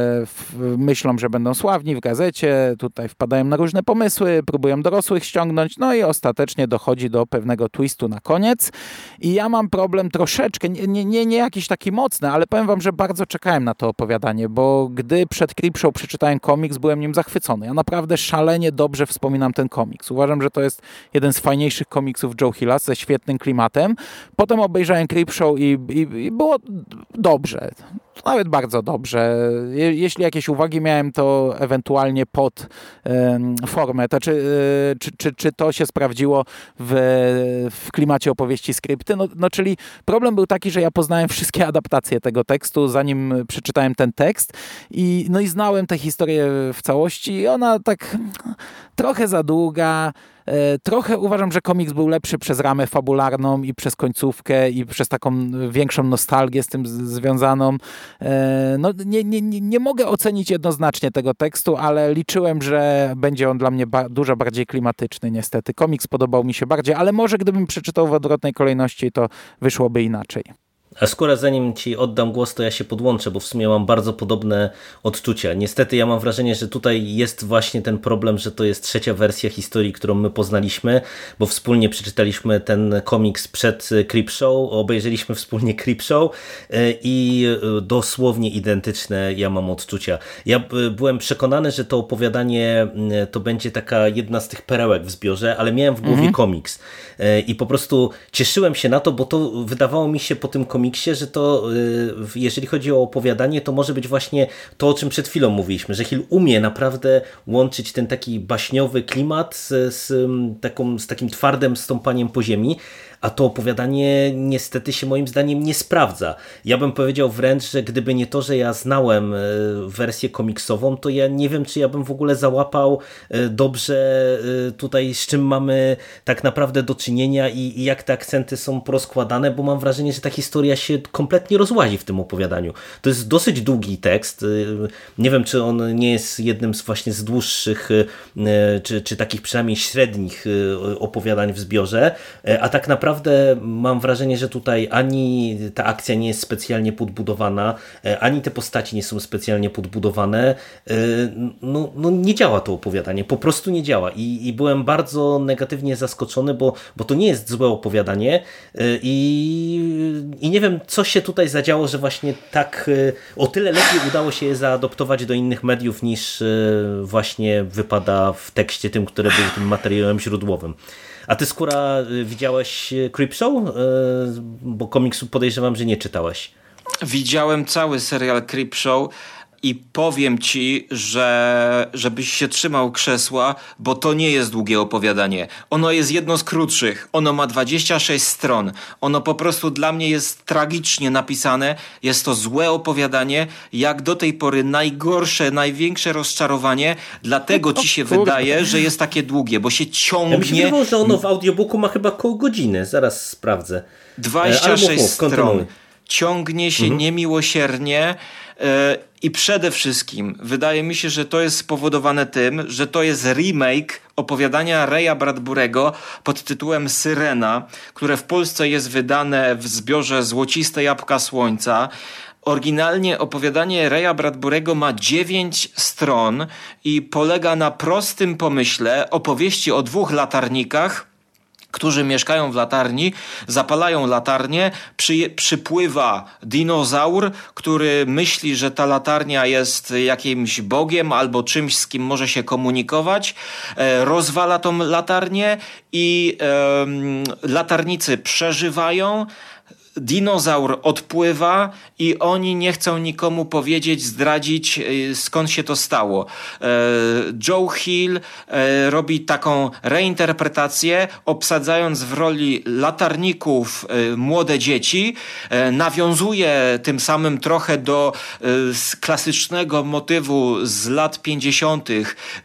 myślą, że będą sławni w gazecie, tutaj wpadają na różne pomysły, próbują dorosłych ściągnąć, no i ostatecznie dochodzi do pewnego twistu na koniec. I ja mam problem troszeczkę, nie, nie, nie jakiś taki mocny, ale powiem wam, że bardzo czekałem na to opowiadanie, bo gdy przed Creepshow przeczytałem komiks, byłem nim zachwycony. Ja naprawdę szalenie dobrze wspominam ten komiks. Uważam, że to jest jeden z fajniejszych komiksów Joe Hilla ze świetnym klimatem. Potem obejrzałem Creepshow i, i, i było dobrze. Nawet bardzo dobrze. Je, jeśli jakieś uwagi miałem, to ewentualnie pod formę. To czy, e, czy, czy, czy to się sprawdziło w, w klimacie opowieści skrypty? No, no, czyli problem był taki, że ja poznałem wszystkie adaptacje tego tekstu, zanim przeczytałem ten tekst i, no i znałem tę historię w całości i ona tak trochę za długa, trochę uważam, że komiks był lepszy przez ramę fabularną i przez końcówkę i przez taką większą nostalgię z tym związaną. E, no, nie, nie, nie mogę ocenić jednoznacznie tego tekstu, ale liczyłem, że będzie on dla mnie ba dużo bardziej klimatyczny niestety. Komiks podobał mi się bardziej, ale może gdybym przeczytał w odwrotnej kolejności, to wyszłoby inaczej. A skoro zanim Ci oddam głos, to ja się podłączę, bo w sumie mam bardzo podobne odczucia. Niestety ja mam wrażenie, że tutaj jest właśnie ten problem, że to jest trzecia wersja historii, którą my poznaliśmy, bo wspólnie przeczytaliśmy ten komiks przed Creepshow, obejrzeliśmy wspólnie Creepshow e, i e, dosłownie identyczne ja mam odczucia. Ja e, byłem przekonany, że to opowiadanie to będzie taka jedna z tych perełek w zbiorze, ale miałem w głowie mhm. komiks i po prostu cieszyłem się na to, bo to wydawało mi się po tym komiksie komiksie, że to y, jeżeli chodzi o opowiadanie, to może być właśnie to, o czym przed chwilą mówiliśmy, że Hill umie naprawdę łączyć ten taki baśniowy klimat z, z, taką, z takim twardym stąpaniem po ziemi, a to opowiadanie niestety się moim zdaniem nie sprawdza. Ja bym powiedział wręcz, że gdyby nie to, że ja znałem e, wersję komiksową, to ja nie wiem, czy ja bym w ogóle załapał e, dobrze e, tutaj, z czym mamy tak naprawdę do czynienia i, jak te akcenty są porozkładane, bo mam wrażenie, że ta historia się kompletnie rozłazi w tym opowiadaniu. To jest dosyć długi tekst. Nie wiem, czy on nie jest jednym z właśnie z dłuższych, czy, czy takich przynajmniej średnich opowiadań w zbiorze, a tak naprawdę naprawdę mam wrażenie, że tutaj ani ta akcja nie jest specjalnie podbudowana, e, ani te postaci nie są specjalnie podbudowane. E, no, no nie działa to opowiadanie, po prostu nie działa I, i byłem bardzo negatywnie zaskoczony, bo, bo to nie jest złe opowiadanie e, i, i nie wiem, co się tutaj zadziało, że właśnie tak o tyle lepiej udało się je zaadoptować do innych mediów niż właśnie wypada w tekście tym, który był tym materiałem źródłowym. A ty skóra y, widziałeś y, Creepshow? Y, bo komiksu podejrzewam, że nie czytałeś. Widziałem cały serial Creepshow i powiem ci, że żebyś się trzymał krzesła, bo to nie jest długie opowiadanie. Ono jest jedno z krótszych. Ono ma 26 stron. Ono po prostu dla mnie jest tragicznie napisane. Jest to złe opowiadanie, jak do tej pory najgorsze, największe rozczarowanie. Dlatego ci się wydaje, że jest takie długie, bo się ciągnie. Ja mi się wydawało, że ono w audiobooku ma chyba koło godziny. Zaraz sprawdzę. 26 mów, mów, stron. Ciągnie się mhm. niemiłosiernie. E, I przede wszystkim wydaje mi się, że to jest spowodowane tym, że to jest remake opowiadania Reya Bradburego pod tytułem Syrena, które w Polsce jest wydane w zbiorze Złociste Jabłka Słońca. Oryginalnie opowiadanie Reya Bradburego ma dziewięć stron i polega na prostym pomyśle opowieści o dwóch latarnikach, którzy mieszkają w latarni, zapalają latarnię, przy, przypływa dinozaur, który myśli, że ta latarnia jest jakimś bogiem albo czymś, z kim może się komunikować, e, rozwala tą latarnię i e, latarnicy przeżywają, dinozaur odpływa i oni nie chcą nikomu powiedzieć, zdradzić y, skąd się to stało. E, Joe Hill e, robi taką reinterpretację, obsadzając w roli latarników e, młode dzieci, nawiązuje tym samym trochę do klasycznego motywu z lat 50.,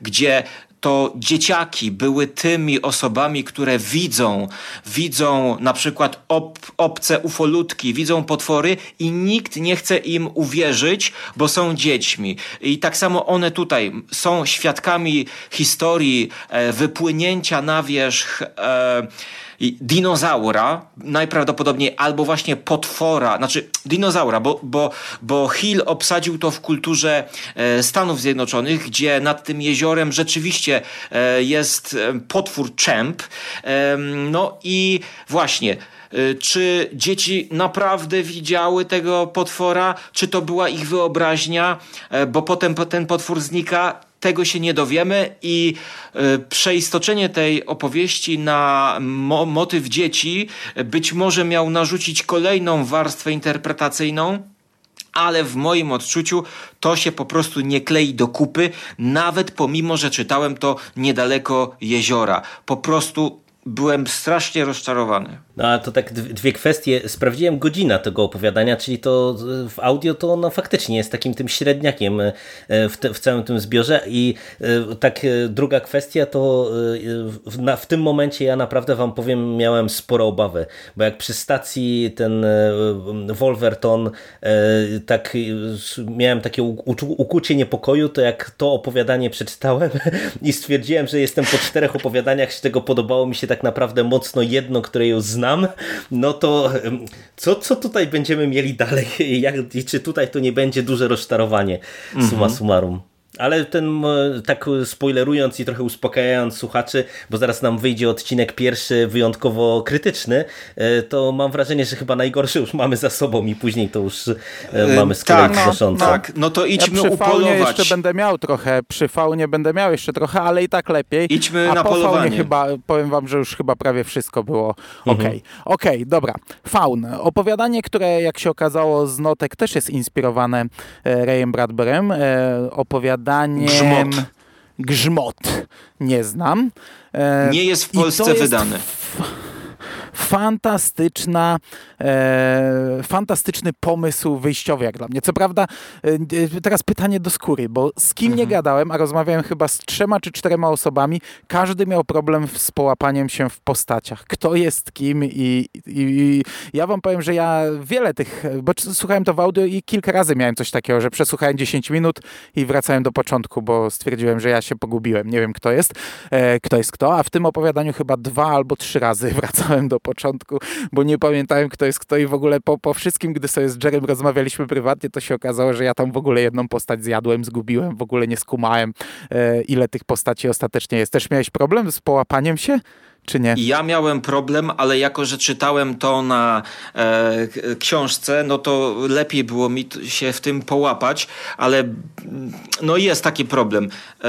gdzie to dzieciaki były tymi osobami, które widzą, widzą na przykład ob, obce ufolutki, widzą potwory i nikt nie chce im uwierzyć, bo są dziećmi. I tak samo one tutaj są świadkami historii e, wypłynięcia na wierzch e, dinozaura, najprawdopodobniej albo właśnie potwora, znaczy dinozaura, bo, bo, bo Hill obsadził to w kulturze e, Stanów Zjednoczonych, gdzie nad tym jeziorem rzeczywiście e, jest e, potwór Champ. No i właśnie czy dzieci naprawdę widziały tego potwora, czy to była ich wyobraźnia, bo potem ten potwór znika tego się nie dowiemy i y, przeistoczenie tej opowieści na mo motyw dzieci być może miał narzucić kolejną warstwę interpretacyjną, ale w moim odczuciu to się po prostu nie klei do kupy, nawet pomimo, że czytałem to niedaleko jeziora. Po prostu byłem strasznie rozczarowany. No a to tak dwie kwestie. Sprawdziłem godzina tego opowiadania, czyli to w audio to ono faktycznie jest takim tym średniakiem e, w, te, w całym tym zbiorze i e, tak e, druga kwestia to w, na, w tym momencie ja naprawdę wam powiem miałem sporo obawy, bo jak przy stacji ten Wolverton tak miałem takie ukucie niepokoju, to jak to opowiadanie przeczytałem i stwierdziłem, że jestem po czterech opowiadaniach, z tego podobało mi się tak naprawdę mocno jedno, które już znam no to co, co tutaj będziemy mieli dalej? Jak, czy tutaj to nie będzie duże rozczarowanie suma mhm. summarum? Ale ten, tak spoilerując i trochę uspokajając słuchaczy, bo zaraz nam wyjdzie odcinek pierwszy wyjątkowo krytyczny, e, to mam wrażenie, że chyba najgorsze już mamy za sobą i później to już e, mamy z kolei tak, no, tak, no to idźmy ja przy upolować. jeszcze będę miał trochę, przy faunie będę miał jeszcze trochę, ale i tak lepiej. Idźmy A na po polowanie. Faunie chyba, powiem wam, że już chyba prawie wszystko było ok. Mhm. Okej, okay, dobra. Faun. Opowiadanie, które jak się okazało z notek też jest inspirowane e, Rayem Bradburym. Opowiadanie Grzmot. Grzmot. Nie znam. E, Nie jest w Polsce wydany fantastyczna, e, fantastyczny pomysł wyjściowy jak dla mnie. Co prawda, e, teraz pytanie do skóry, bo z kim mhm. nie gadałem, a rozmawiałem chyba z trzema czy czterema osobami, każdy miał problem z połapaniem się w postaciach. Kto jest kim i, i, i ja wam powiem, że ja wiele tych, bo słuchałem to w audio i kilka razy miałem coś takiego, że przesłuchałem 10 minut i wracałem do początku, bo stwierdziłem, że ja się pogubiłem. Nie wiem, kto jest, e, kto jest kto, a w tym opowiadaniu chyba dwa albo trzy razy wracałem do początku, bo nie pamiętałem, kto jest kto i w ogóle po, po wszystkim, gdy sobie z Jerem rozmawialiśmy prywatnie, to się okazało, że ja tam w ogóle jedną postać zjadłem, zgubiłem, w ogóle nie skumałem, e, ile tych postaci ostatecznie jest. Też miałeś problem z połapaniem się? Czy nie? Ja miałem problem, ale jako, że czytałem to na e, książce, no to lepiej było mi się w tym połapać, ale no jest taki problem. E,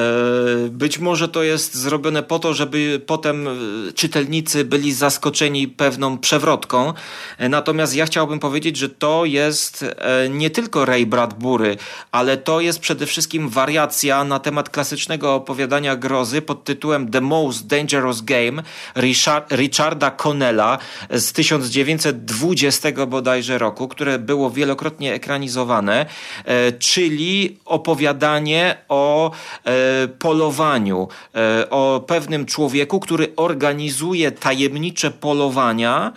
być może to jest zrobione po to, żeby potem e, czytelnicy byli zaskoczeni pewną przewrotką. E, natomiast ja chciałbym powiedzieć, że to jest e, nie tylko Ray Bradbury, ale to jest przede wszystkim wariacja na temat klasycznego opowiadania grozy pod tytułem The Most Dangerous Game, Richard, Richarda Connella z 1920 bodajże roku, które było wielokrotnie ekranizowane, e, czyli opowiadanie o e, polowaniu, e, o pewnym człowieku, który organizuje tajemnicze polowania,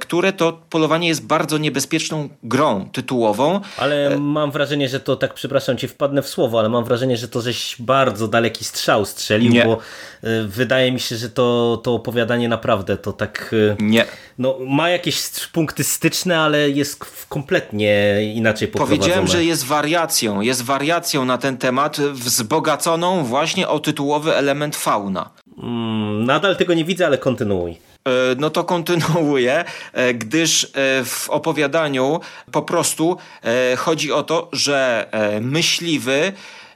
które to polowanie jest bardzo niebezpieczną grą tytułową. Ale mam wrażenie, że to tak, przepraszam cię, wpadnę w słowo, ale mam wrażenie, że to żeś bardzo daleki strzał strzelił, Nie. bo wydaje mi się, że to, to opowiadanie naprawdę to tak... Y, Nie. No, ma jakieś punkty styczne, ale jest kompletnie inaczej poprowadzone. Powiedziałem, że jest wariacją. Jest wariacją na ten temat wzbogaconą właśnie o tytułowy element fauna. Mm, nadal tego nie widzę, ale kontynuuj. No to kontynuuję, gdyż w opowiadaniu po prostu chodzi o to, że myśliwy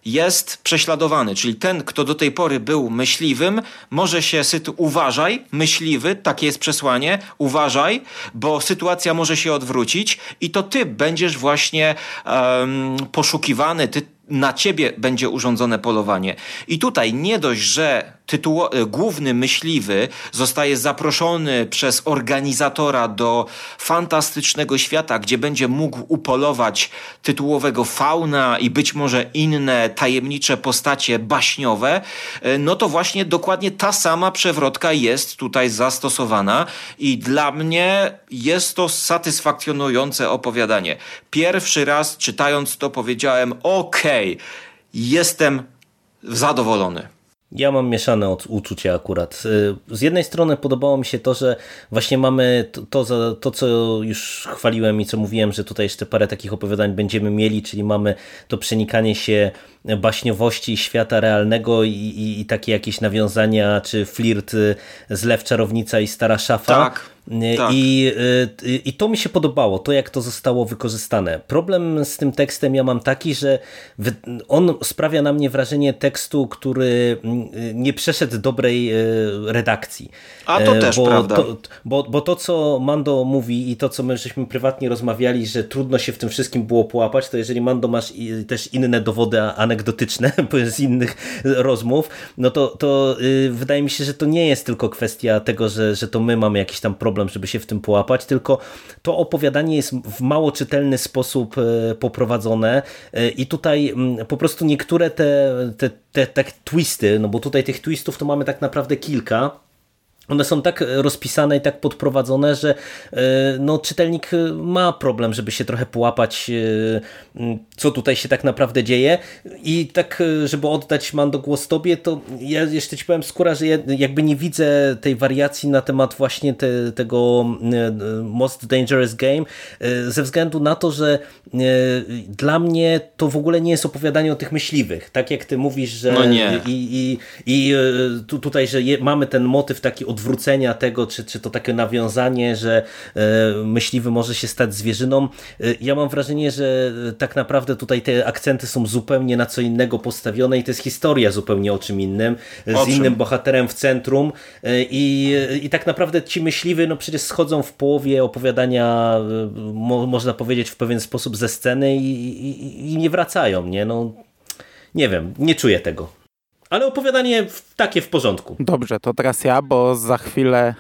jest prześladowany, czyli ten, kto do tej pory był myśliwym, może się sytu uważaj, myśliwy, takie jest przesłanie, uważaj, bo sytuacja może się odwrócić i to ty będziesz właśnie um, poszukiwany, ty na ciebie będzie urządzone polowanie. I tutaj nie dość, że tytuło, e, główny myśliwy zostaje zaproszony przez organizatora do fantastycznego świata, gdzie będzie mógł upolować tytułowego fauna i być może inne tajemnicze postacie baśniowe, e, no to właśnie dokładnie ta sama przewrotka jest tutaj zastosowana i dla mnie jest to satysfakcjonujące opowiadanie. Pierwszy raz czytając to powiedziałem, okay, jestem zadowolony. Ja mam mieszane uczucia akurat. Y, z jednej strony podobało mi się to, że właśnie mamy to, to, to, co już chwaliłem i co mówiłem, że tutaj jeszcze parę takich opowiadań będziemy mieli, czyli mamy to przenikanie się baśniowości świata realnego i, i, i takie jakieś nawiązania, czy flirt z Lew Czarownica i Stara Szafa. Tak. Tak. I, I to mi się podobało, to jak to zostało wykorzystane. Problem z tym tekstem ja mam taki, że on sprawia na mnie wrażenie tekstu, który nie przeszedł dobrej redakcji. A to też bo prawda. To, bo, bo to, co Mando mówi i to, co my żeśmy prywatnie rozmawiali, że trudno się w tym wszystkim było połapać, to jeżeli Mando masz też inne dowody anegdotyczne z innych rozmów, no to, to y, wydaje mi się, że to nie jest tylko kwestia tego, że, że to my mamy jakiś tam problem żeby się w tym połapać, tylko to opowiadanie jest w mało czytelny sposób e, poprowadzone e, i tutaj mm, po prostu niektóre te, te, te, te twisty, no bo tutaj tych twistów to mamy tak naprawdę kilka, one są tak rozpisane i tak podprowadzone, że e, no, czytelnik ma problem, żeby się trochę połapać, e, co tutaj się tak naprawdę dzieje. I tak, e, żeby oddać Mando głos tobie, to ja jeszcze ci powiem skóra, że ja jakby nie widzę tej wariacji na temat właśnie te, tego Most Dangerous Game, ze względu na to, że dla mnie to w ogóle nie jest opowiadanie o tych myśliwych. Tak jak ty mówisz, że no nie. i, i, i tu, tutaj, że je, mamy ten motyw taki odwrócenia tego, czy, czy to takie nawiązanie, że e, myśliwy może się stać zwierzyną. E, ja mam wrażenie, że tak naprawdę tutaj te akcenty są zupełnie na co innego postawione i to jest historia zupełnie o czym innym, z czym? innym bohaterem w centrum e, i, i tak naprawdę ci myśliwy no przecież schodzą w połowie opowiadania, mo, można powiedzieć w pewien sposób ze sceny i, i, i nie wracają, nie? No, nie wiem, nie czuję tego. Ale opowiadanie takie w porządku. Dobrze, to teraz ja, bo za chwilę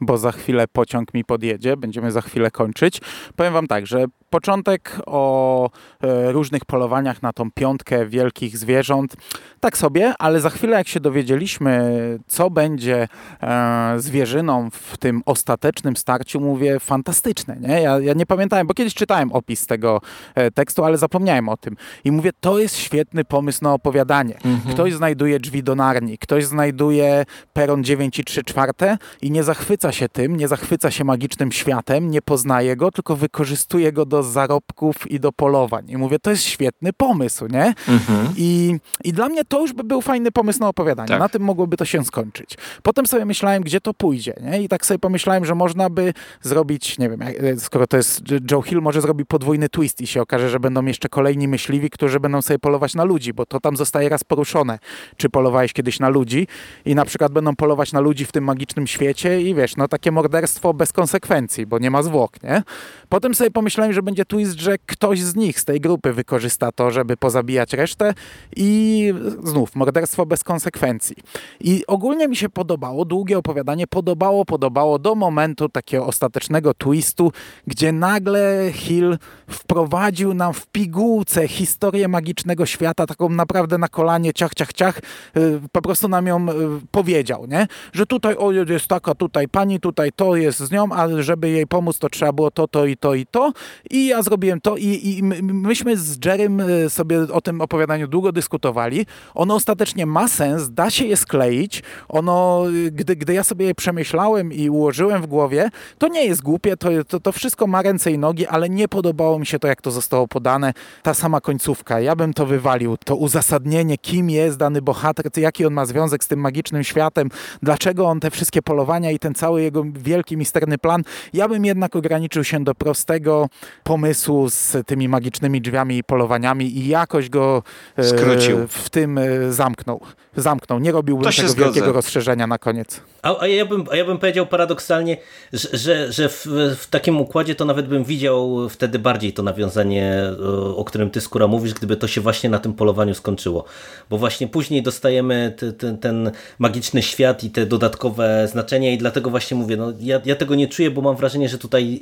bo za chwilę pociąg mi podjedzie, będziemy za chwilę kończyć. Powiem Wam tak, że początek o e, różnych polowaniach na tą piątkę wielkich zwierząt, tak sobie, ale za chwilę jak się dowiedzieliśmy, co będzie e, zwierzyną w tym ostatecznym starciu, mówię, fantastyczne, nie? Ja, ja nie pamiętałem, bo kiedyś czytałem opis tego e, tekstu, ale zapomniałem o tym. I mówię, to jest świetny pomysł na opowiadanie. Mhm. Ktoś znajduje drzwi do narni, ktoś znajduje peron 9 i 3 czwarte i nie zachwyca się tym, nie zachwyca się magicznym światem, nie poznaje go, tylko wykorzystuje go do zarobków i do polowań. I mówię, to jest świetny pomysł, nie? Mhm. I, I dla mnie to już by był fajny pomysł na opowiadanie. Tak. Na tym mogłoby to się skończyć. Potem sobie myślałem, gdzie to pójdzie, nie? I tak sobie pomyślałem, że można by zrobić, nie wiem, skoro to jest Joe Hill, może zrobi podwójny twist i się okaże, że będą jeszcze kolejni myśliwi, którzy będą sobie polować na ludzi, bo to tam zostaje raz poruszone. Czy polowałeś kiedyś na ludzi i na przykład będą polować na ludzi w tym magicznym świecie i wiesz, no takie morderstwo bez konsekwencji, bo nie ma zwłok, nie? Potem sobie pomyślałem, że będzie twist, że ktoś z nich, z tej grupy wykorzysta to, żeby pozabijać resztę i znów morderstwo bez konsekwencji. I ogólnie mi się podobało, długie opowiadanie podobało, podobało do momentu takiego ostatecznego twistu, gdzie nagle Hill wprowadził nam w pigułce historię magicznego świata, taką naprawdę na kolanie, ciach, ciach, ciach, y, po prostu nam ją y, powiedział, nie? Że tutaj o, jest taka, tutaj pani, tutaj to jest z nią, a żeby jej pomóc, to trzeba było to, to i to i to i I ja zrobiłem to i, i myśmy z Jerem e, sobie o tym opowiadaniu długo dyskutowali. Ono ostatecznie ma sens, da się je skleić. Ono, gdy, gdy ja sobie je przemyślałem i ułożyłem w głowie, to nie jest głupie, to, to, to wszystko ma ręce i nogi, ale nie podobało mi się to, jak to zostało podane. Ta sama końcówka. Ja bym to wywalił. To uzasadnienie, kim jest dany bohater, jaki on ma związek z tym magicznym światem, dlaczego on te wszystkie polowania i ten cały jego wielki, misterny plan. Ja bym jednak ograniczył się do prostego pomysłu z tymi magicznymi drzwiami i polowaniami i jakoś go e, Skrócił. w tym e, zamknął. Zamknął. Nie robiłbym tego zgodzę. wielkiego rozszerzenia na koniec. A, a, ja, bym, a ja bym powiedział paradoksalnie, że, że, że w, w, takim układzie to nawet bym widział wtedy bardziej to nawiązanie, e, o którym ty skóra mówisz, gdyby to się właśnie na tym polowaniu skończyło. Bo właśnie później dostajemy t, t, ten magiczny świat i te dodatkowe znaczenia i dlatego właśnie mówię, no ja, ja tego nie czuję, bo mam wrażenie, że tutaj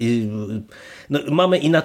no, mamy inaczej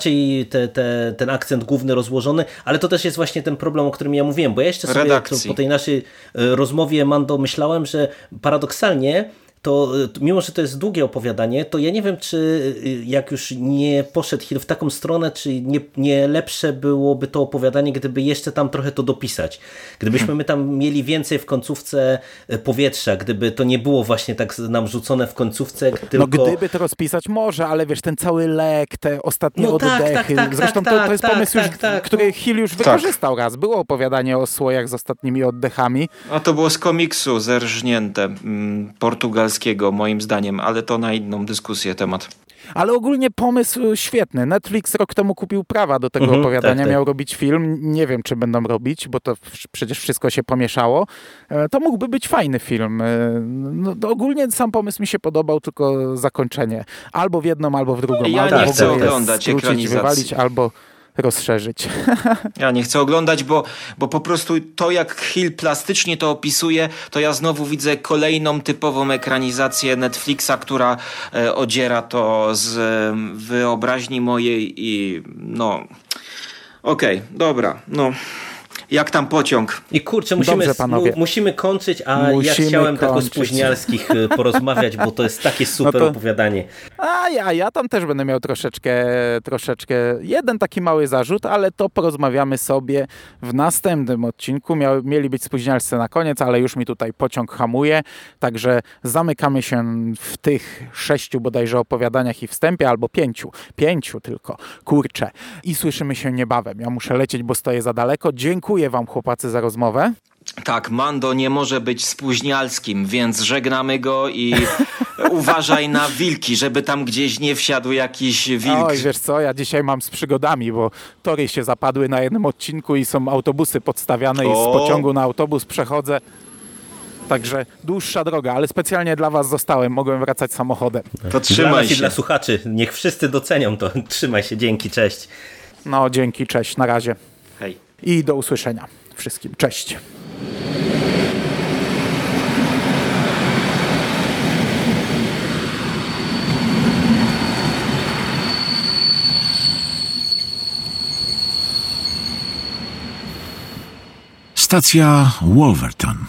te, te, ten akcent główny rozłożony, ale to też jest właśnie ten problem, o którym ja mówiłem, bo ja jeszcze sobie po tej naszej y, rozmowie, Mando, myślałem, że paradoksalnie to mimo, że to jest długie opowiadanie, to ja nie wiem, czy y, jak już nie poszedł Hill w taką stronę, czy nie, nie lepsze byłoby to opowiadanie, gdyby jeszcze tam trochę to dopisać. Gdybyśmy hmm. my tam mieli więcej w końcówce y, powietrza, gdyby to nie było właśnie tak nam rzucone w końcówce, no, tylko... No gdyby to rozpisać może, ale wiesz, ten cały lek, te ostatnie no, tak, oddechy, tak, tak, zresztą tak, to, to jest tak, pomysł, już, tak, tak. który Hill już wykorzystał raz. Było opowiadanie o słojach z ostatnimi oddechami. A to było z komiksu zerżnięte, mm, portugalskie polskiego, moim zdaniem, ale to na inną dyskusję temat. Ale ogólnie pomysł świetny. Netflix rok temu kupił prawa do tego mhm, opowiadania, tak, tak. miał robić film. Nie wiem, czy będą robić, bo to przecież wszystko się pomieszało. E, to mógłby być fajny film. E, no, ogólnie sam pomysł mi się podobał, tylko zakończenie. Albo w jedną, albo w drugą. Ja albo nie chcę oglądać skrócić, wywalić, albo rozszerzyć. Ja nie chcę oglądać, bo, bo po prostu to, jak Hill plastycznie to opisuje, to ja znowu widzę kolejną typową ekranizację Netflixa, która e, odziera to z e, wyobraźni mojej i no... Okej, okay, dobra, no jak tam pociąg. I kurczę, musimy, Dobrze, musimy kończyć, a musimy ja chciałem tak o spóźnialskich y, porozmawiać, bo to jest takie super no to, opowiadanie. A ja, ja tam też będę miał troszeczkę, troszeczkę, jeden taki mały zarzut, ale to porozmawiamy sobie w następnym odcinku. Miały, mieli być spóźnialscy na koniec, ale już mi tutaj pociąg hamuje, także zamykamy się w tych sześciu bodajże opowiadaniach i wstępie, albo pięciu, pięciu tylko, kurczę. I słyszymy się niebawem. Ja muszę lecieć, bo stoję za daleko. Dziękuję Wam, chłopacy, za rozmowę. Tak, Mando nie może być spóźnialskim, więc żegnamy go i uważaj na wilki, żeby tam gdzieś nie wsiadł jakiś wilk. Oj, wiesz co, ja dzisiaj mam z przygodami, bo tory się zapadły na jednym odcinku i są autobusy podstawiane o. i z pociągu na autobus przechodzę. Także dłuższa droga, ale specjalnie dla Was zostałem. Mogłem wracać samochodem. To trzymaj się. dla słuchaczy. Niech wszyscy docenią to. Trzymaj się. Dzięki. Cześć. No, dzięki. Cześć. Na razie. Hej i do usłyszenia wszystkim. Cześć. Stacja Wolverton.